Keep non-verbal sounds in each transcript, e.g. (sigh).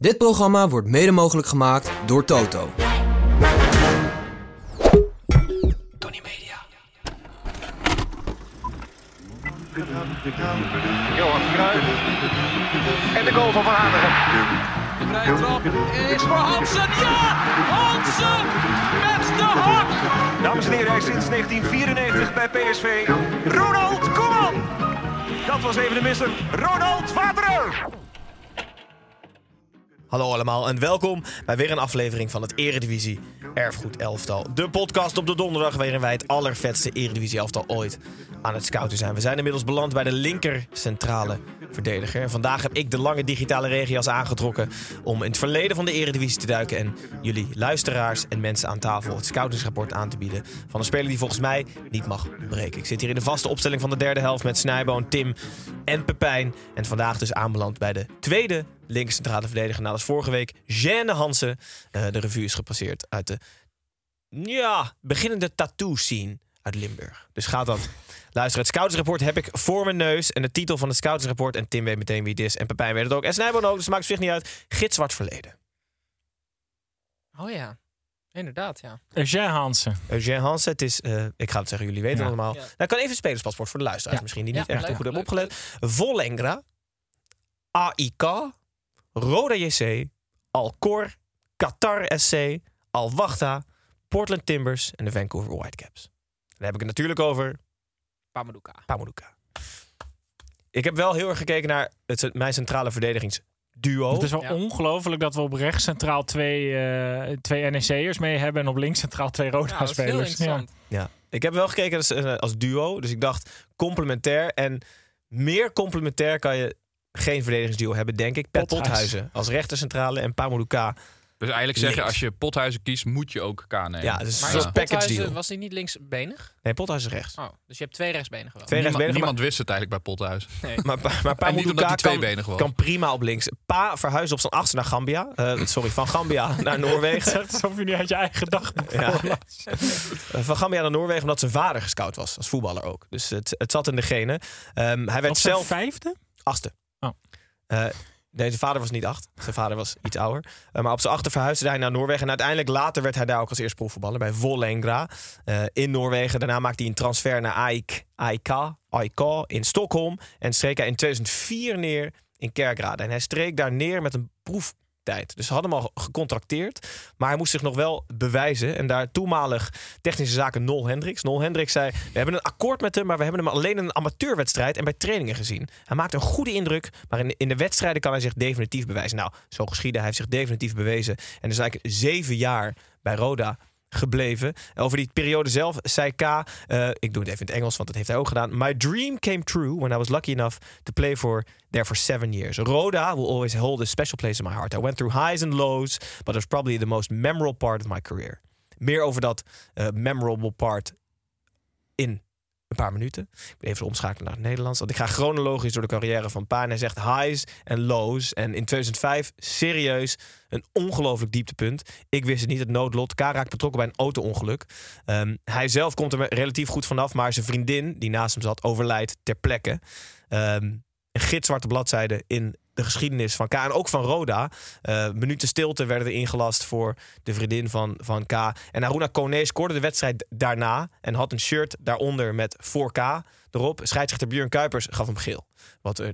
Dit programma wordt mede mogelijk gemaakt door Toto. Tony Media. Johan Cruijff. En de goal van Van Hanegem. De vrije trap is voor Hansen. Ja! Hansen met de hak! Dames en heren, hij is sinds 1994 bij PSV. Ronald Koeman. Dat was even de misser. Ronald Waterer. Hallo allemaal en welkom bij weer een aflevering van het Eredivisie Erfgoed Elftal. De podcast op de donderdag waarin wij het allervetste Eredivisie Elftal ooit aan het scouten zijn. We zijn inmiddels beland bij de linker centrale verdediger. En vandaag heb ik de lange digitale regias aangetrokken om in het verleden van de Eredivisie te duiken en jullie luisteraars en mensen aan tafel het scoutingsrapport aan te bieden van een speler die volgens mij niet mag breken. Ik zit hier in de vaste opstelling van de derde helft met Snijboon, Tim en Pepijn. En vandaag dus aanbeland bij de tweede linker centrale verdediger. Nadat vorige week Jeanne Hansen eh, de revue is gepasseerd uit de ja, beginnende tattoo scene uit Limburg. Dus gaat dat. Luister, het scoutsrapport heb ik voor mijn neus. En de titel van het scoutsrapport. En Tim weet meteen wie het is. En Pepijn weet het ook. En Snijboon ook, dus het maakt zich niet uit. Gitzwart verleden. Oh ja, inderdaad, ja. Eugène Hansen. Eugène Hansen, het is, eh, ik ga het zeggen, jullie weten Ja. het allemaal. Ja. Nou, ik kan even een spelerspaspoort voor de luisteraars Ja. misschien, die Ja, niet echt leuk, goed hebben leuk, opgelet. Volengra, AIK, Roda JC, Alcor, Qatar SC, Al Wachta, Portland Timbers en de Vancouver Whitecaps. Dan heb ik het natuurlijk over Pamadouka. Pamuduka. Ik heb wel heel erg gekeken naar het, mijn centrale verdedigingsduo. Het is wel Ja. ongelooflijk dat we op rechts centraal twee, eh twee NEC'ers mee hebben en op links centraal twee Roda-spelers. interessant. Ja, ik heb wel gekeken als, eh, als duo. Dus ik dacht complementair. En meer complementair kan je geen verdedigingsduo hebben, denk ik. Pet. Pothuizen als rechtercentrale en Pamuduka. Dus eigenlijk zeggen, Links. als je Pothuizen kiest, moet je ook K nemen. Ja, dus Maar is package Pothuizen, deal. was hij niet linksbenig? Nee, Pothuizen rechts. Oh, dus je hebt twee rechtsbenigen wel. Twee niemand, rechtsbenigen, niemand wist het eigenlijk bij Pothuizen. (laughs) Nee. Maar, maar, maar En niet omdat Pamuduka hij kan, was. kan prima op links. Pa verhuisde op zijn achtste naar Gambia. Eh, sorry, van Gambia (laughs) naar Noorwegen. Het is alsof je niet uit je eigen gedachten Ja. voorlas. Eh, Van Gambia naar Noorwegen omdat zijn vader gescout was. Als voetballer ook. Dus het, het zat in de genen. Ehm, hij werd Of zijn zelf... vijfde? Achtste. Oh. Eh, nee, zijn vader was niet acht. Zijn vader was iets ouder. Eh, maar op zijn achter verhuisde hij naar Noorwegen. En uiteindelijk later werd hij daar ook als eerste profvoetballer bij Volengra eh, in Noorwegen. Daarna maakte hij een transfer naar AIK, AIK, AIK in Stockholm. En streek hij in 2004 neer in Kerkrade. En hij streek daar neer met een proeftijd. Dus ze hadden hem al gecontracteerd. Maar hij moest zich nog wel bewijzen. En daar toenmalig technische zaken Nol Hendricks. Nol Hendricks zei, we hebben een akkoord met hem... maar we hebben hem alleen in een amateurwedstrijd en bij trainingen gezien. Hij maakte een goede indruk, maar in, in de wedstrijden kan hij zich definitief bewijzen. Nou, zo geschieden. Hij heeft zich definitief bewezen. En is eigenlijk zeven jaar bij Roda gebleven. Over die periode zelf zei K, eh, ik doe het even in het Engels, want dat heeft hij ook gedaan. My dream came true when I was lucky enough to play for there for seven years. Roda will always hold a special place in my heart. I went through highs and lows, but it was probably the most memorable part of my career. Meer over dat eh, memorable part in een paar minuten. Ik even omschakelen naar het Nederlands. Want ik ga chronologisch door de carrière van Pa. En hij zegt highs en lows. En in 2005, serieus, een ongelooflijk dieptepunt. Ik wist het niet, het noodlot. K betrokken bij een auto-ongeluk. Ehm, hij zelf komt er relatief goed vanaf. Maar zijn vriendin, die naast hem zat, overlijdt ter plekke. Ehm, een gitzwarte bladzijde in de geschiedenis van K. En ook van Roda. Eh, minuten stilte werden er ingelast voor de vriendin van, van K. En Aruna Kone scoorde de wedstrijd daarna. En had een shirt daaronder met voor K erop. Scheidsrechter Björn Kuipers gaf hem geel. Wat eh,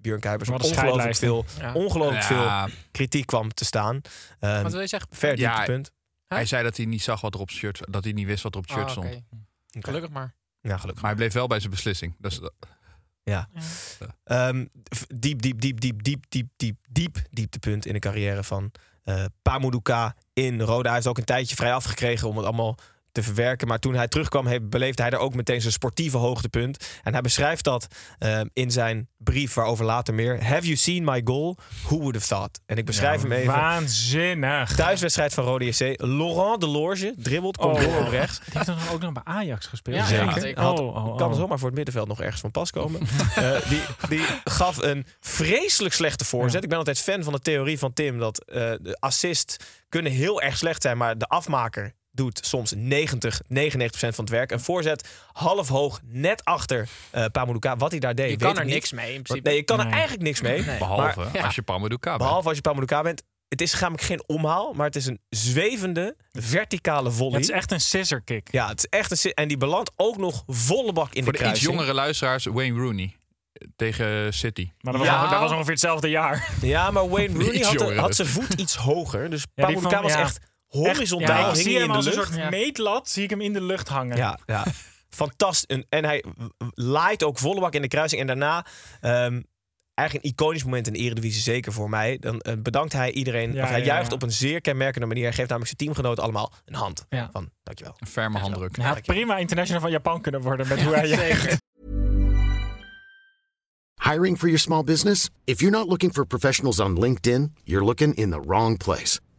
Björn Kuipers Wat ongelooflijk veel, Ja. ongelooflijk Ja, veel kritiek kwam te staan. Ehm, Wat wil je zeggen? ver Ja, dieptepunt. hij zei dat hij niet zag wat er op zijn shirt, dat hij niet wist wat er op het shirt Ah, oké. stond. Gelukkig maar. Ja, gelukkig. Maar hij bleef wel bij zijn beslissing. Dus, Ja. F- diep, diep, diep, diep, diep, diep, diep, diep dieptepunt in de carrière van eh Pamuduka in Roda. Hij heeft ook een tijdje vrij afgekregen om het allemaal te verwerken. Maar toen hij terugkwam, he- beleefde hij er ook meteen zijn sportieve hoogtepunt. En hij beschrijft dat eh, in zijn brief, waarover later meer. Have you seen my goal? Who would have thought? En ik beschrijf hem even. Waanzinnig. Thuiswedstrijd van Rode JC. Laurent Delorge dribbelt, komt Oh. door op rechts. Die heeft dan ook nog bij Ajax gespeeld. Ja, Zeker. zeker. Had- Oh, oh, oh. Kan zomaar voor het middenveld nog ergens van pas komen. (laughs) Eh, die, die gaf een vreselijk slechte voorzet. Ik ben altijd fan van de theorie van Tim dat eh, de assist kunnen heel erg slecht zijn, maar de afmaker doet soms 90, 99% van het werk. Een voorzet half hoog, net achter eh Pamuduka. Wat hij daar deed, Je kan er niet. niks mee in principe. Nee, je kan er eigenlijk niks mee. Behalve Maar- ja. als je Pamadouka bent. behalve als je Pamuduka bent. Het is namelijk geen omhaal, maar het is een zwevende, verticale volley. Het is echt een scissor kick. Ja, het is echt een... En die belandt ook nog volle bak in Voor de de iets kruising. jongere luisteraars, Wayne Rooney eh, tegen City. Maar dat was, Ja. ongeveer, dat was ongeveer hetzelfde jaar. Ja, maar Wayne Rooney had, zijn voet iets hoger. Dus Pamuduka van- was ja. echt horizontaal. Ja, ik hing zie hij hem in de als een soort meetlat. Zie ik hem in de lucht hangen. Ja, ja. (laughs) fantastisch. En- En hij laait ook volle bak in de kruising. En daarna, ehm, eigenlijk een iconisch moment in de Eredivisie, zeker voor mij. Dan eh, bedankt hij iedereen. Ja, of hij ja, juicht ja. op een zeer kenmerkende manier. Hij geeft namelijk zijn teamgenoten allemaal een hand. Ja. Van, dankjewel. Een ferme handdruk. Hij had prima international van Japan kunnen worden met hoe hij juicht. Hiring for your small business? If you're not looking for professionals on LinkedIn, you're looking in the wrong place.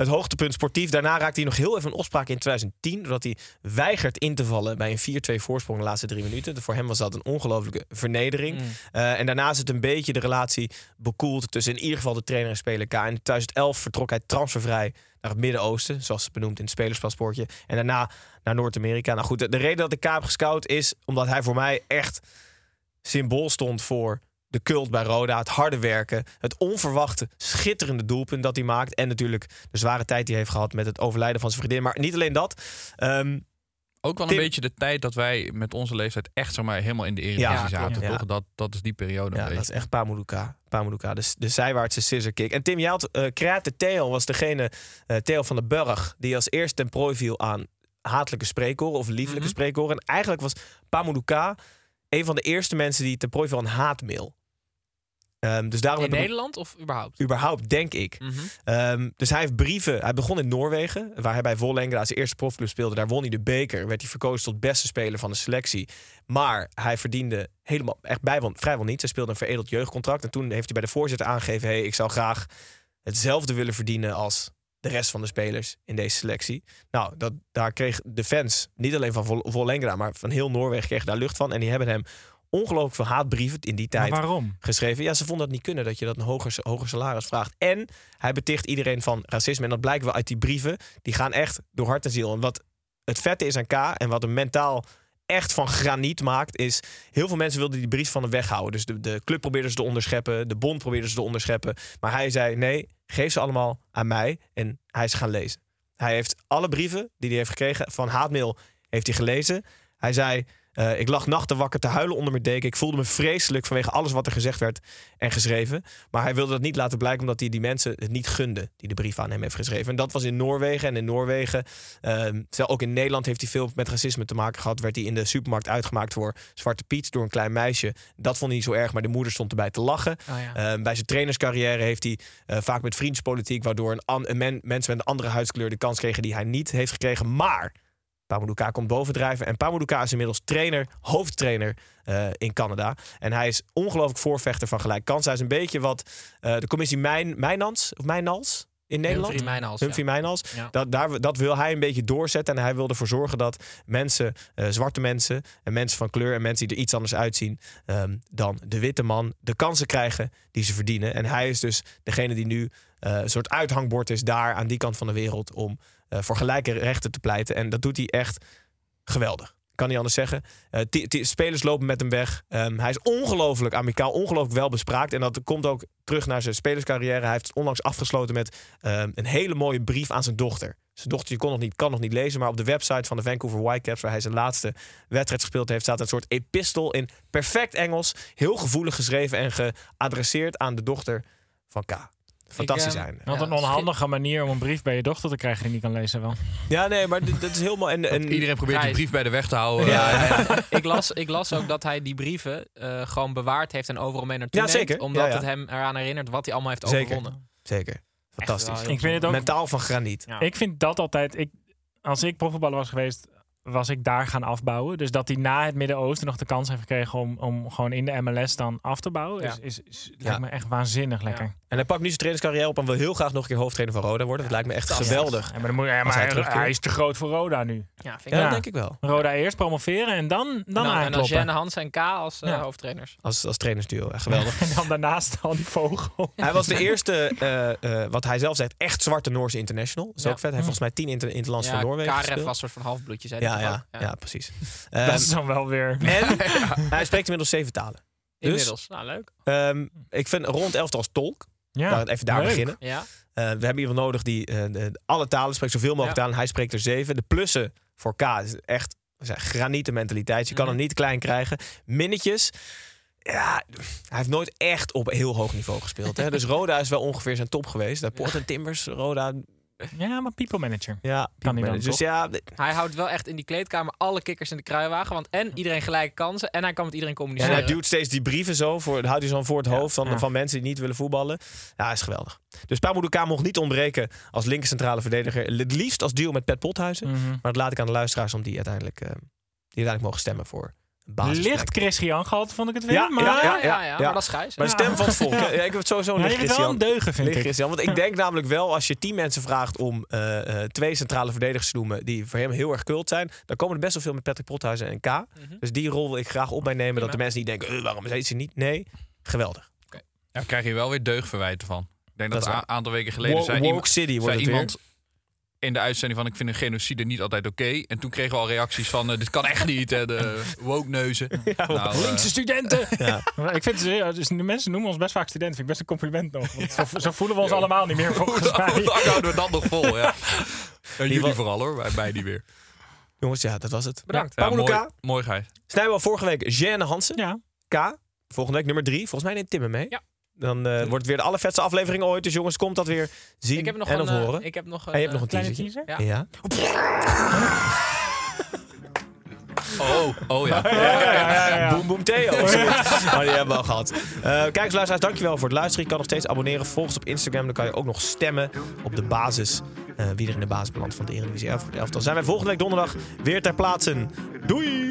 het hoogtepunt sportief. Daarna raakte hij nog heel even een opspraak in 2010. Doordat hij weigert in te vallen bij een 4-2 voorsprong de laatste drie minuten. Voor hem was dat een ongelofelijke vernedering. Eh, en daarna is het een beetje de relatie bekoeld tussen in ieder geval de trainer en speler K. In 2011 vertrok hij transfervrij naar het Midden-Oosten. Zoals het benoemd in het spelerspaspoortje. En daarna naar Noord-Amerika. Nou goed, de, de reden dat ik K heb gescout is omdat hij voor mij echt symbool stond voor de cult bij Roda. Het harde werken. Het onverwachte, schitterende doelpunt dat hij maakt. En natuurlijk de zware tijd die hij heeft gehad met het overlijden van zijn vriendin. Maar niet alleen dat. Ehm, Ook wel Tim- een beetje de tijd dat wij met onze leeftijd echt zeg maar, helemaal in de Eredivisie Ja, zaten. Ja. Toch? Dat, dat is die periode. ja, dat is echt Pamuduka. Pamuduka, de, de zijwaartse scissor kick. En Tim, jij had Krate Theo was degene, eh, Theo van den Burg, die als eerste ten prooi viel aan hatelijke spreekkoren of lieflijke Mhm. spreekkoren. En eigenlijk was Pamuduka een van de eerste mensen die ten prooi viel aan haatmail. Ehm, dus daarom In Nederland of überhaupt? überhaupt, denk ik. Mhm. Ehm, dus hij heeft brieven. Hij begon in Noorwegen, waar hij bij Vollengra zijn eerste profclub speelde. Daar won hij de beker. Werd hij verkozen tot beste speler van de selectie. Maar hij verdiende helemaal echt bijwel, vrijwel niets. Hij speelde een veredeld jeugdcontract. En toen heeft hij bij de voorzitter aangegeven: hey, ik zou graag hetzelfde willen verdienen als de rest van de spelers in deze selectie. Nou, dat, daar kreeg de fans, niet alleen van Vol- Vollengra, maar van heel Noorwegen, kregen daar lucht van. En die hebben hem ongelooflijk veel haatbrieven in die Maar tijd waarom? geschreven. Ja, ze vonden het niet kunnen dat je dat een hoger, hoger salaris vraagt. En hij beticht iedereen van racisme. En dat blijkt wel uit die brieven. Die gaan echt door hart en ziel. En wat het vette is aan K en wat hem mentaal echt van graniet maakt, is heel veel mensen wilden die brief van hem weghouden. Dus de, de club probeerde ze te onderscheppen, de bond probeerde ze te onderscheppen. Maar hij zei: nee, geef ze allemaal aan mij. En hij is gaan lezen. Hij heeft alle brieven die hij heeft gekregen van haatmail heeft hij gelezen. Hij zei: eh, ik lag nachten wakker te huilen onder mijn deken. Ik voelde me vreselijk vanwege alles wat er gezegd werd en geschreven. Maar hij wilde dat niet laten blijken omdat hij die mensen het niet gunde die de brief aan hem heeft geschreven. En dat was in Noorwegen. En in Noorwegen, ehm, zelfs ook in Nederland heeft hij veel met racisme te maken gehad. Werd hij in de supermarkt uitgemaakt voor Zwarte Piet door een klein meisje. Dat vond hij niet zo erg, maar de moeder stond erbij te lachen. Oh, ja. Ehm, bij zijn trainerscarrière heeft hij eh, vaak met vriendspolitiek, waardoor een, een men- mensen met een andere huidskleur de kans kregen die hij niet heeft gekregen. Maar Pamuduka komt bovendrijven. En Pamuduka is inmiddels trainer, hoofdtrainer eh, in Canada. En hij is ongelooflijk voorvechter van gelijk kans. Hij is een beetje wat eh, de commissie Mijn, Mijnans, of Mijnals in Nederland. Humphrey Mijnals, Humphrey ja. Mijnals. Ja. Dat, daar, dat wil hij een beetje doorzetten. En hij wil ervoor zorgen dat mensen, eh, zwarte mensen en mensen van kleur en mensen die er iets anders uitzien ehm, dan de witte man, de kansen krijgen die ze verdienen. En hij is dus degene die nu een soort uithangbord is daar aan die kant van de wereld om voor gelijke rechten te pleiten. En dat doet hij echt geweldig. Kan niet anders zeggen. Eh, ti- spelers lopen met hem weg. Ehm, hij is ongelooflijk amicaal, ongelooflijk wel bespraakt. En dat komt ook terug naar zijn spelerscarrière. Hij heeft onlangs afgesloten met ehm, een hele mooie brief aan zijn dochter. Zijn dochter kon nog niet, kan nog niet lezen, maar op de website van de Vancouver Whitecaps, waar hij zijn laatste wedstrijd gespeeld heeft, staat een soort epistel in perfect Engels. Heel gevoelig geschreven en geadresseerd aan de dochter van K. Fantastisch eh, einde. Wat Ja, een onhandige manier om een brief bij je dochter te krijgen die niet kan lezen wel. Ja, nee, maar dit is helemaal. En, en, Iedereen probeert die brief bij de weg te houden. Ja, ja, ja. (laughs) ik, las, ik las ook dat hij die brieven eh, gewoon bewaard heeft en overal mee naartoe Ja, neemt, zeker. Omdat Ja, ja. het hem eraan herinnert wat hij allemaal heeft Zeker. overwonnen. Zeker. Fantastisch. wel Ik vind het ook Mentaal van graniet. Ja. Ik vind dat altijd. Ik, als ik profvoetballer was geweest, was ik daar gaan afbouwen. Dus dat hij na het Midden-Oosten nog de kans heeft gekregen om, om gewoon in de MLS dan af te bouwen, Ja. is, is, is- Ja. lijkt me echt waanzinnig lekker. Ja. En hij pakt nu zijn trainerscarrière op en wil heel graag nog een keer hoofdtrainer van Roda worden. Dat lijkt me echt geweldig. Ja, maar, dan moet, maar hij hij, terugkeert. hij is te groot voor Roda nu. Ja, vind ik dat denk ik wel. Roda eerst promoveren en dan, dan, en dan, en dan. Jen, Hans en K als eh, hoofdtrainers. (laughs) Als, als trainersduo. Geweldig. En dan daarnaast al die vogel. (laughs) Hij was de eerste, eh, eh, wat hij zelf zegt, echt zwarte Noorse international. Dat is Ja. ook vet. Hij heeft volgens mij tien inter interlands Ja, voor Noorwegen Karev gespeeld. was een soort van halfbloedje, zei ja, ja, ja, precies. (laughs) dat Ehm, is dan wel weer... (laughs) en (laughs) hij spreekt inmiddels zeven talen. Dus- Inmiddels. Nou, leuk. Ehm, ik vind rond elftal als tolk. Ja, Nou, even daar leuk. beginnen. Ja. Eh, we hebben iemand nodig die eh, de- alle talen spreekt, zoveel mogelijk Ja. talen. Hij spreekt er zeven. De plussen voor K is echt zijn granieten mentaliteit. Je kan Mhm. hem niet klein krijgen. Minnetjes. Ja, hij heeft nooit echt op heel hoog niveau gespeeld. Hè? Dus Roda is wel ongeveer zijn top geweest. Daar Port en Timbers, Roda. Ja, maar people manager. Ja, Kan hij dan, dus ja, Hij houdt wel echt in die kleedkamer alle kikkers in de kruiwagen. Want en iedereen gelijke kansen. En hij kan met iedereen en communiceren. hij duwt steeds die brieven zo. Voor, houdt hij zo voor het hoofd van, ja. van mensen die niet willen voetballen. Ja, is geweldig. Dus Pamuduka mocht niet ontbreken als linker centrale verdediger. Het liefst als duo met Pet Pothuizen. Mhm. Maar dat laat ik aan de luisteraars om die uiteindelijk, eh, die uiteindelijk mogen stemmen voor Licht Chris Gian gehad, vond ik het weer. Ja, maar ja, ja, ja, ja, ja. maar dat is. Maar de stem van het volk. Ja, ik heb het sowieso licht je bent wel een Christian. deugen, vind Licht ik. Christian. Want ik denk namelijk wel, als je tien mensen vraagt om eh, eh, twee centrale verdedigers te noemen die voor hem heel erg kult zijn, dan komen er best wel veel met Patrick Pothuizen en K. Mhm. Dus die rol wil ik graag op mij nemen. Dat de mensen niet denken, eh, waarom is ze niet? Nee, geweldig. Daar krijg je wel weer deugdverwijten van. Ik denk Dat dat, een aantal weken geleden Wo- zei, Woke iemand, City wordt zei iemand in de uitzending van ik vind een genocide niet altijd oké. En toen kregen we al reacties van eh, dit kan echt niet. Hè, de (laughs) woke neuzen. nou, eh, Linkse studenten. (laughs) Ja. Ik vind het, ja, dus de mensen noemen ons best vaak studenten. Vind ik best een compliment nog. Want zo, zo voelen we ons allemaal niet meer volgens mij. (laughs) Dan houden we dat nog vol, ja. En jullie vooral hoor, wij, mij niet meer. Jongens, ja, dat was het. Bedankt. Ja, mooi, mooi Gijs. Snijden we vorige week Jeanne Hansen. Ja. K. Volgende week nummer drie. Volgens mij neemt Tim hem mee. Ja. Dan eh, wordt het weer de allervetste aflevering ooit. Dus jongens, komt dat weer zien Ik heb nog en een, of eh, horen. ik heb nog een, en je hebt nog een Kleine teaser. teaser. Ja. Ja. Oh, oh ja. (laughs) Boom Boom Theo. (laughs) Maar die hebben we al gehad. Eh kijkers, luisteraars, dankjewel voor het luisteren. Je kan nog steeds abonneren. Volg ons op Instagram. Dan kan je ook nog stemmen op de basis. eh, wie er in de basis belandt van de Eredivisie 11 voor het elftal. Zijn wij volgende week donderdag weer ter plaatse. Doei!